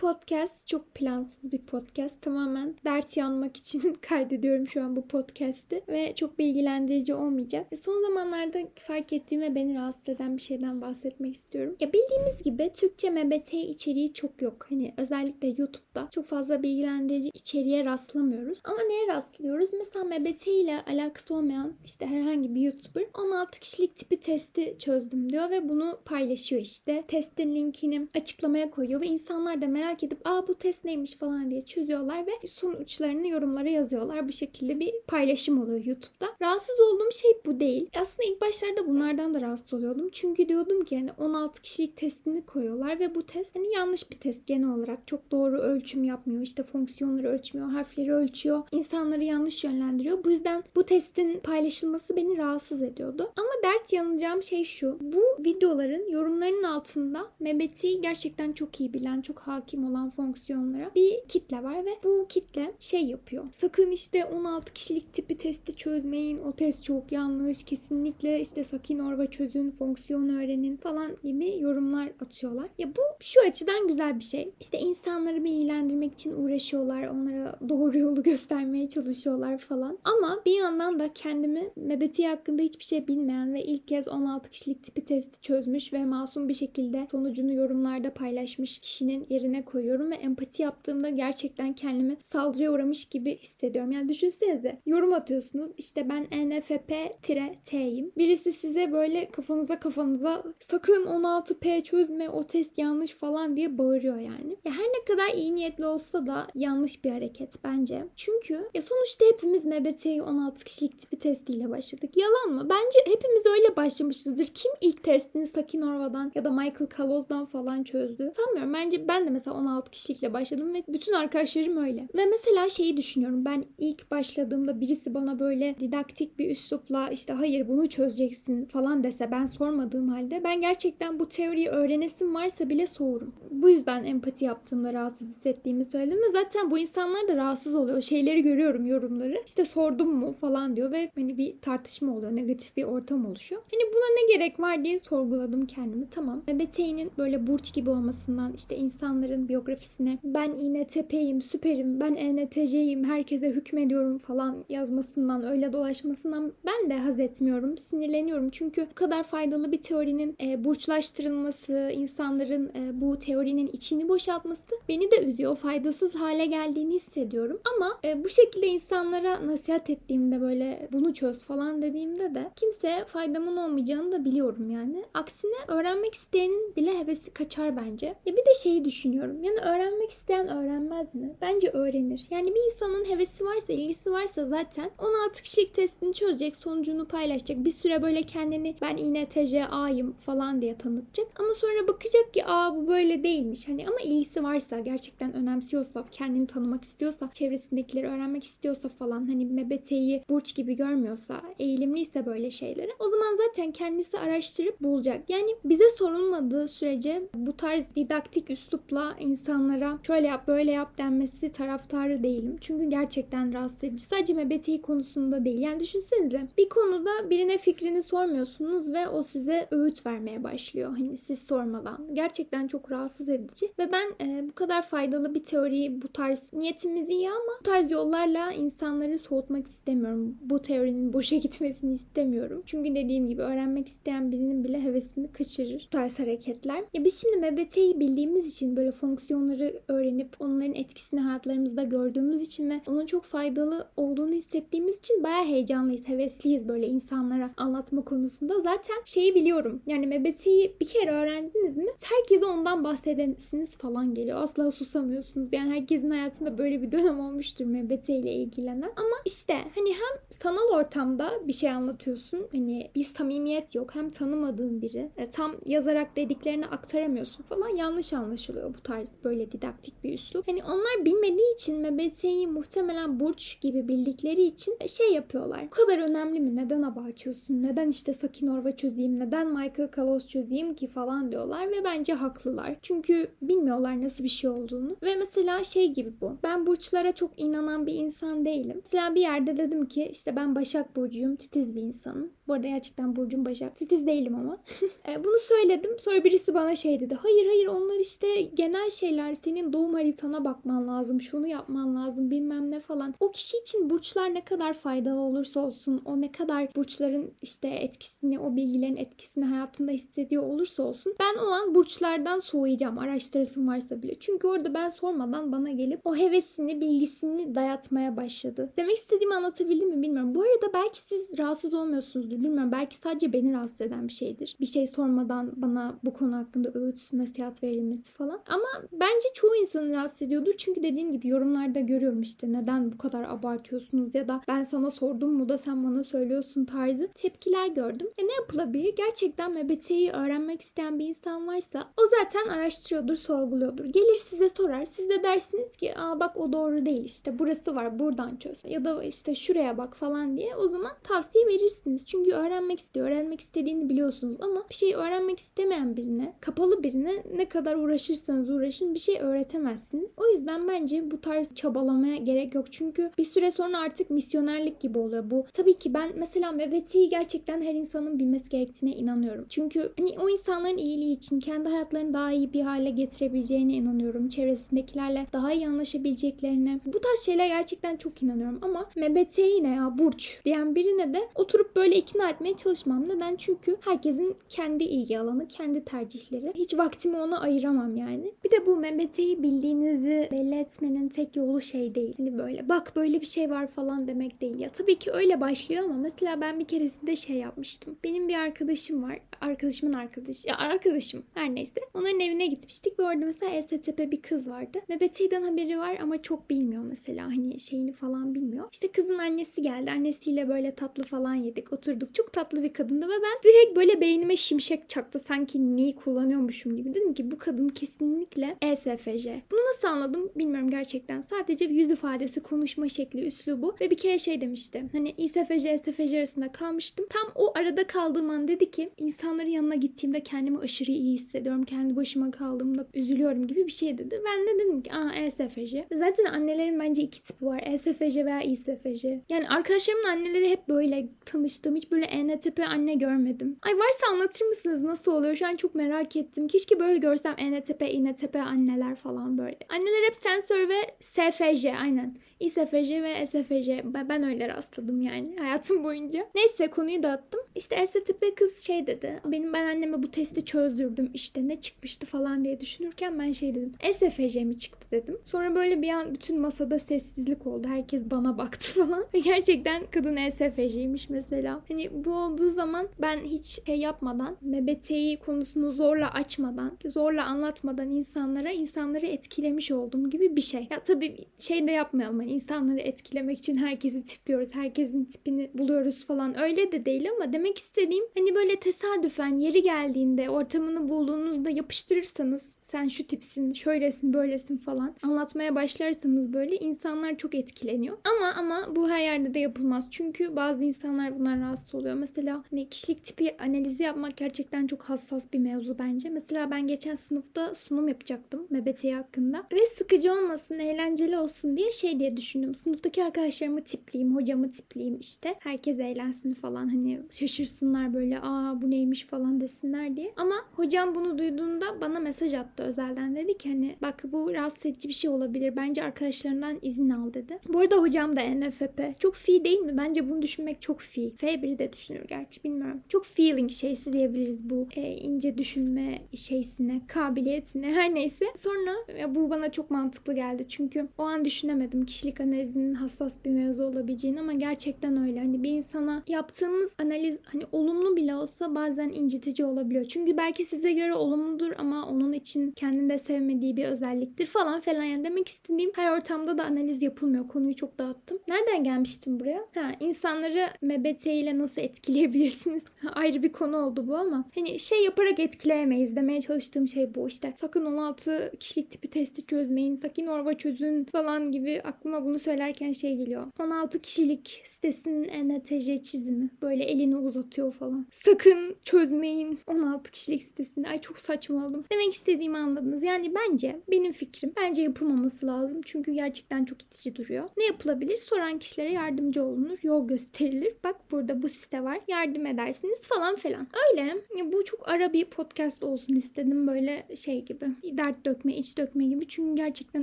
podcast çok plansız bir podcast. Tamamen dert yanmak için kaydediyorum şu an bu podcast'i. Ve çok bilgilendirici olmayacak. E son zamanlarda fark ettiğim ve beni rahatsız eden bir şeyden bahsetmek istiyorum. Ya bildiğimiz gibi Türkçe MBT içeriği çok yok. Hani özellikle YouTube'da çok fazla bilgilendirici içeriğe rastlamıyoruz. Ama neye rastlıyoruz? Mesela MBT ile alakası olmayan işte herhangi bir YouTuber 16 kişilik tipi testi çözdüm diyor ve bunu paylaşıyor işte. Testin linkini açıklamaya koyuyor ve insanlar da merak edip aa bu test neymiş falan diye çözüyorlar ve sonuçlarını yorumlara yazıyorlar. Bu şekilde bir paylaşım oluyor YouTube'da. Rahatsız olduğum şey bu değil. Aslında ilk başlarda bunlardan da rahatsız oluyordum. Çünkü diyordum ki hani 16 kişilik testini koyuyorlar ve bu test hani yanlış bir test genel olarak. Çok doğru ölçüm yapmıyor. İşte fonksiyonları ölçmüyor, harfleri ölçüyor. insanları yanlış yönlendiriyor. Bu yüzden bu testin paylaşılması beni rahatsız ediyordu. Ama dert yanacağım şey şu. Bu videoların yorumlarının altında MBT'yi gerçekten çok iyi bilen, çok hakim olan fonksiyonlara bir kitle var ve bu kitle şey yapıyor. Sakın işte 16 kişilik tipi testi çözmeyin. O test çok yanlış. Kesinlikle işte Sakinorva çözün, fonksiyon öğrenin falan gibi yorumlar atıyorlar. Ya bu şu açıdan güzel bir şey. İşte insanları bilgilendirmek için uğraşıyorlar. Onlara doğru yolu göstermeye çalışıyorlar falan. Ama bir yandan da kendimi MBTI hakkında hiçbir şey bilmeyen ve ilk kez 16 kişilik tipi testi çözmüş ve masum bir şekilde sonucunu yorumlarda paylaşmış kişinin yerine koyuyorum ve empati yaptığımda gerçekten kendimi saldırıya uğramış gibi hissediyorum. Yani düşünsenize yorum atıyorsunuz işte ben ENFP-T'yim. Birisi size böyle kafanıza kafanıza sakın 16P çözme o test yanlış falan diye bağırıyor yani. Ya her ne kadar iyi niyetli olsa da yanlış bir hareket bence. Çünkü ya sonuçta hepimiz MBTI 16 kişilik tipi testiyle başladık. Yalan mı? Bence hepimiz öyle başlamışızdır. Kim ilk testini Sakinorva'dan ya da Michael Kaloz'dan falan çözdü? Sanmıyorum. Bence ben de mesela 16 kişilikle başladım ve bütün arkadaşlarım öyle. Ve mesela şeyi düşünüyorum. Ben ilk başladığımda birisi bana böyle didaktik bir üslupla işte hayır bunu çözeceksin falan dese ben sormadığım halde ben gerçekten bu teoriyi öğrenesim varsa bile soğurum. Bu yüzden empati yaptığımda rahatsız hissettiğimi söyledim ve zaten bu insanlar da rahatsız oluyor. Şeyleri görüyorum yorumları. İşte sordum mu falan diyor ve hani bir tartışma oluyor. Negatif bir ortam oluşuyor. Hani buna ne gerek var diye sorguladım kendimi. Tamam. MBTI'nin böyle burç gibi olmasından işte insanların biyografisine ben INTP'yim, süperim, ben ENTC'yim, herkese hükmediyorum falan yazmasından, öyle dolaşmasından ben de haz etmiyorum. Sinirleniyorum. Çünkü bu kadar faydalı bir teorinin e, burçlaştırılması, insanların e, bu teorinin içini boşaltması beni de üzüyor. Faydasız hale geldiğini hissediyorum. Ama e, bu şekilde insanlara nasihat ettiğimde böyle bunu çöz falan dediğimde de kimseye faydamın olmayacağını da biliyorum yani. Aksine öğrenmek isteyenin bile hevesi kaçar bence. Ya bir de şeyi düşünüyorum. Yani öğrenmek isteyen öğrenmez mi? Bence öğrenir. Yani bir insanın hevesi varsa, ilgisi varsa zaten 16 kişilik testini çözecek, sonucunu paylaşacak. Bir süre böyle kendini ben INTJ A'yım falan diye tanıtacak. Ama sonra bakacak ki aa bu böyle değilmiş. Hani ama ilgisi varsa, gerçekten önemsiyorsa, kendini tanımak istiyorsa, çevresindekileri öğrenmek istiyorsa falan hani MBT'yi burç gibi görmüyorsa, eğilimliyse böyle şeylere o zaman zaten kendisi araştırıp bulacak. Yani bize sorulmadığı sürece bu tarz didaktik üslupla insanlara şöyle yap böyle yap denmesi taraftarı değilim. Çünkü gerçekten rahatsız edici. Sadece MBTI konusunda değil. Yani düşünsenize bir konuda birine fikrini sormuyorsunuz ve o size öğüt vermeye başlıyor. Hani siz sormadan. Gerçekten çok rahatsız edici. Ve ben e, bu kadar faydalı bir teoriyi bu tarz niyetimiz iyi ama bu tarz yollarla insanları soğutmak istemiyorum. Bu teorinin boşa gitmesini istemiyorum. Çünkü dediğim gibi öğrenmek isteyen birinin bile hevesini kaçırır bu tarz hareketler. Ya biz şimdi MBT'yi bildiğimiz için böyle fonksiyonları öğrenip onların etkisini hayatlarımızda gördüğümüz için ve onun çok faydalı olduğunu hissettiğimiz için bayağı heyecanlıyız, hevesliyiz böyle insanlara anlatma konusunda. Zaten şeyi biliyorum. Yani MBT'yi bir kere öğrendiniz mi? Herkese ondan bahsedesiniz falan geliyor. Asla susamıyorsunuz. Yani herkesin hayatında böyle bir dönem olmuştur MBT ile ilgilenen. Ama işte hani hem sanal ortamda bir şey anlatıyorsun. Hani bir samimiyet yok. Hem tanımadığın biri. E, tam yazarak dediklerini aktaramıyorsun falan. Yanlış anlaşılıyor bu tarz böyle didaktik bir üslup. Hani onlar bilmediği için MBT'yi muhtemelen burç gibi bildikleri için şey yapıyorlar. Bu kadar önemli mi? Neden abartıyorsun? Neden işte Sakinorva çözeyim? Neden Michael Kalos çözeyim ki falan diyorlar ve bence haklılar. Çünkü bilmiyorlar nasıl bir şey olduğunu. Ve mesela şey gibi bu. Ben burçlara çok inanan bir insan değilim. Mesela bir yerde dedim ki işte ben Başak Burcu'yum. Titiz bir insanım. Bu arada gerçekten Burcum Başak. Titiz değilim ama. e, bunu söyledim. Sonra birisi bana şey dedi. Hayır hayır onlar işte genel temel şeyler senin doğum haritana bakman lazım. Şunu yapman lazım bilmem ne falan. O kişi için burçlar ne kadar faydalı olursa olsun o ne kadar burçların işte etkisini o bilgilerin etkisini hayatında hissediyor olursa olsun ben o an burçlardan soğuyacağım araştırısım varsa bile. Çünkü orada ben sormadan bana gelip o hevesini bilgisini dayatmaya başladı. Demek istediğimi anlatabildim mi bilmiyorum. Bu arada belki siz rahatsız olmuyorsunuzdur bilmiyorum. Belki sadece beni rahatsız eden bir şeydir. Bir şey sormadan bana bu konu hakkında öğüt, nasihat verilmesi falan. Ama bence çoğu insanı rahatsız ediyordur. Çünkü dediğim gibi yorumlarda görüyorum işte neden bu kadar abartıyorsunuz ya da ben sana sordum mu da sen bana söylüyorsun tarzı tepkiler gördüm. E ne yapılabilir? Gerçekten MBT'yi öğrenmek isteyen bir insan varsa o zaten araştırıyordur, sorguluyordur. Gelir size sorar. Siz de dersiniz ki aa bak o doğru değil işte burası var buradan çöz. Ya da işte şuraya bak falan diye o zaman tavsiye verirsiniz. Çünkü öğrenmek istiyor. Öğrenmek istediğini biliyorsunuz ama bir şey öğrenmek istemeyen birine, kapalı birine ne kadar uğraşırsanız uğraşın bir şey öğretemezsiniz. O yüzden bence bu tarz çabalamaya gerek yok. Çünkü bir süre sonra artık misyonerlik gibi oluyor bu. Tabii ki ben mesela MBT'yi gerçekten her insanın bilmesi gerektiğine inanıyorum. Çünkü hani o insanların iyiliği için kendi hayatlarını daha iyi bir hale getirebileceğine inanıyorum. Çevresindekilerle daha iyi anlaşabileceklerine. Bu tarz şeyler gerçekten çok inanıyorum ama MBT'yi ne ya burç diyen birine de oturup böyle ikna etmeye çalışmam. Neden? Çünkü herkesin kendi ilgi alanı, kendi tercihleri. Hiç vaktimi ona ayıramam yani. Bir de bu MBT'yi bildiğinizi belli etmenin tek yolu şey değil. Hani böyle bak böyle bir şey var falan demek değil. Ya tabii ki öyle başlıyor ama mesela ben bir keresinde şey yapmıştım. Benim bir arkadaşım var. Arkadaşımın arkadaşı. Ya arkadaşım her neyse. Onların evine gitmiştik ve orada mesela ESTP bir kız vardı. MBT'den haberi var ama çok bilmiyor mesela. Hani şeyini falan bilmiyor. İşte kızın annesi geldi. Annesiyle böyle tatlı falan yedik. Oturduk. Çok tatlı bir kadındı ve ben direkt böyle beynime şimşek çaktı. Sanki neyi kullanıyormuşum gibi. Dedim ki bu kadın kesinlikle ESFJ. Bunu nasıl anladım bilmiyorum gerçekten. Sadece yüz ifadesi, konuşma şekli, üslubu ve bir kere şey demişti. Hani İSFJ, ESFJ arasında kalmıştım. Tam o arada kaldığım an dedi ki insanların yanına gittiğimde kendimi aşırı iyi hissediyorum. Kendi başıma kaldığımda üzülüyorum gibi bir şey dedi. Ben de dedim ki aa ESFJ. Zaten annelerin bence iki tipi var. ESFJ veya İSFJ. Yani arkadaşlarımın anneleri hep böyle tanıştığım. Hiç böyle ENTP anne görmedim. Ay varsa anlatır mısınız nasıl oluyor? Şu an çok merak ettim. Keşke böyle görsem ENTP, İNTP anneler falan böyle. Anneler hep sensör ve SFJ aynen. İSFJ ve SFJ. Ben öyle rastladım yani hayatım boyunca. Neyse konuyu dağıttım. İşte ESTP kız şey dedi. Benim ben anneme bu testi çözdürdüm işte ne çıkmıştı falan diye düşünürken ben şey dedim. SFJ mi çıktı dedim. Sonra böyle bir an bütün masada sessizlik oldu. Herkes bana baktı falan. Ve gerçekten kadın ESFJ'ymiş mesela. Hani bu olduğu zaman ben hiç şey yapmadan MBTI konusunu zorla açmadan, zorla anlatmadan insanlara insanları etkilemiş olduğum gibi bir şey. Ya tabii şey de yapmayalım. Yani insanları etkilemek için herkesi tipliyoruz. Herkesin tipini buluyoruz falan. Öyle de değil ama demek istediğim hani böyle tesadüfen yeri geldiğinde ortamını bulduğunuzda yapıştırırsanız sen şu tipsin, şöylesin, böylesin falan anlatmaya başlarsanız böyle insanlar çok etkileniyor. Ama ama bu her yerde de yapılmaz. Çünkü bazı insanlar bunlar rahatsız oluyor. Mesela hani kişilik tipi analizi yapmak gerçekten çok hassas bir mevzu bence. Mesela ben geçen sınıfta sunum yapacaktım MBTI hakkında ve sıkıcı olmasın, eğlenceli olsun diye şey diye düşündüm. Sınıftaki arkadaşlarımı tipleyeyim, hocamı tipleyeyim işte. Herkes eğlensin falan hani şaşırsınlar böyle aa bu neymiş falan desinler diye. Ama hocam bunu duyduğunda bana mesaj attı özelden. Dedi ki hani bak bu rahatsız edici bir şey olabilir. Bence arkadaşlarından izin al dedi. Bu arada hocam da NFP. Çok fi değil mi? Bence bunu düşünmek çok fi. F1'i de düşünür gerçi bilmiyorum. Çok feeling şeysi diyebiliriz bu e, ince düşünme şeysine, kabiliyetine her neyse. Sonra ya bu bana çok mantıklı geldi. Çünkü o an düşünemedim kişilik analizinin hassas bir mevzu olabileceğini ama gerçekten öyle. Hani bir insana yaptığımız analiz hani olumlu bile olsa bazen incitici olabiliyor. Çünkü belki size göre olumludur ama onun için kendinde sevmediği bir özelliktir falan falan. Yani demek istediğim her ortamda da analiz yapılmıyor. Konuyu çok dağıttım. Nereden gelmiştim buraya? Ha, insanları MBT ile nasıl etkileyebilirsiniz? Ayrı bir konu oldu bu ama hani şey yaparak etkileyemeyiz demeye çalıştığım şey bu işte. Sakın 16 kişilik tipi testi çözmeyin. Sakın Orva çözün falan gibi aklıma bunu söylerken şey geliyor. 16 kişilik sitesinin ENTJ çizimi. Böyle elini uzatıyor falan. Sakın çözmeyin 16 kişilik sitesini. Ay çok saçma oldum. Demek istediğimi anladınız. Yani bence benim fikrim bence yapılmaması lazım. Çünkü gerçekten çok itici duruyor. Ne yapılabilir? Soran kişilere yardımcı olunur. Yol gösterilir. Bak burada bu site var. Yardım edersiniz falan filan. Öyle. Bu çok ara bir podcast olsun istedim. Böyle şey gibi. Dert dökme, iç dökme gibi. Çünkü gerçekten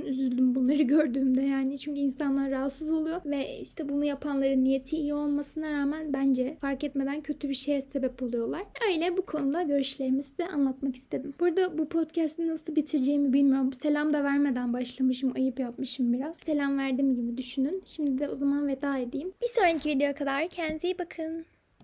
üzüldüm bunları gördüğümde yani. Çünkü insanlar rahatsız oluyor ve işte bunu yapanların niyeti iyi olmasına rağmen bence fark etmeden kötü bir şeye sebep oluyorlar. Öyle bu konuda görüşlerimizi de anlatmak istedim. Burada bu podcast'i nasıl bitireceğimi bilmiyorum. Selam da vermeden başlamışım. Ayıp yapmışım biraz. Selam verdim gibi düşünün. Şimdi de o zaman veda edeyim. Bir sonraki videoya kadar kendinize iyi bakın.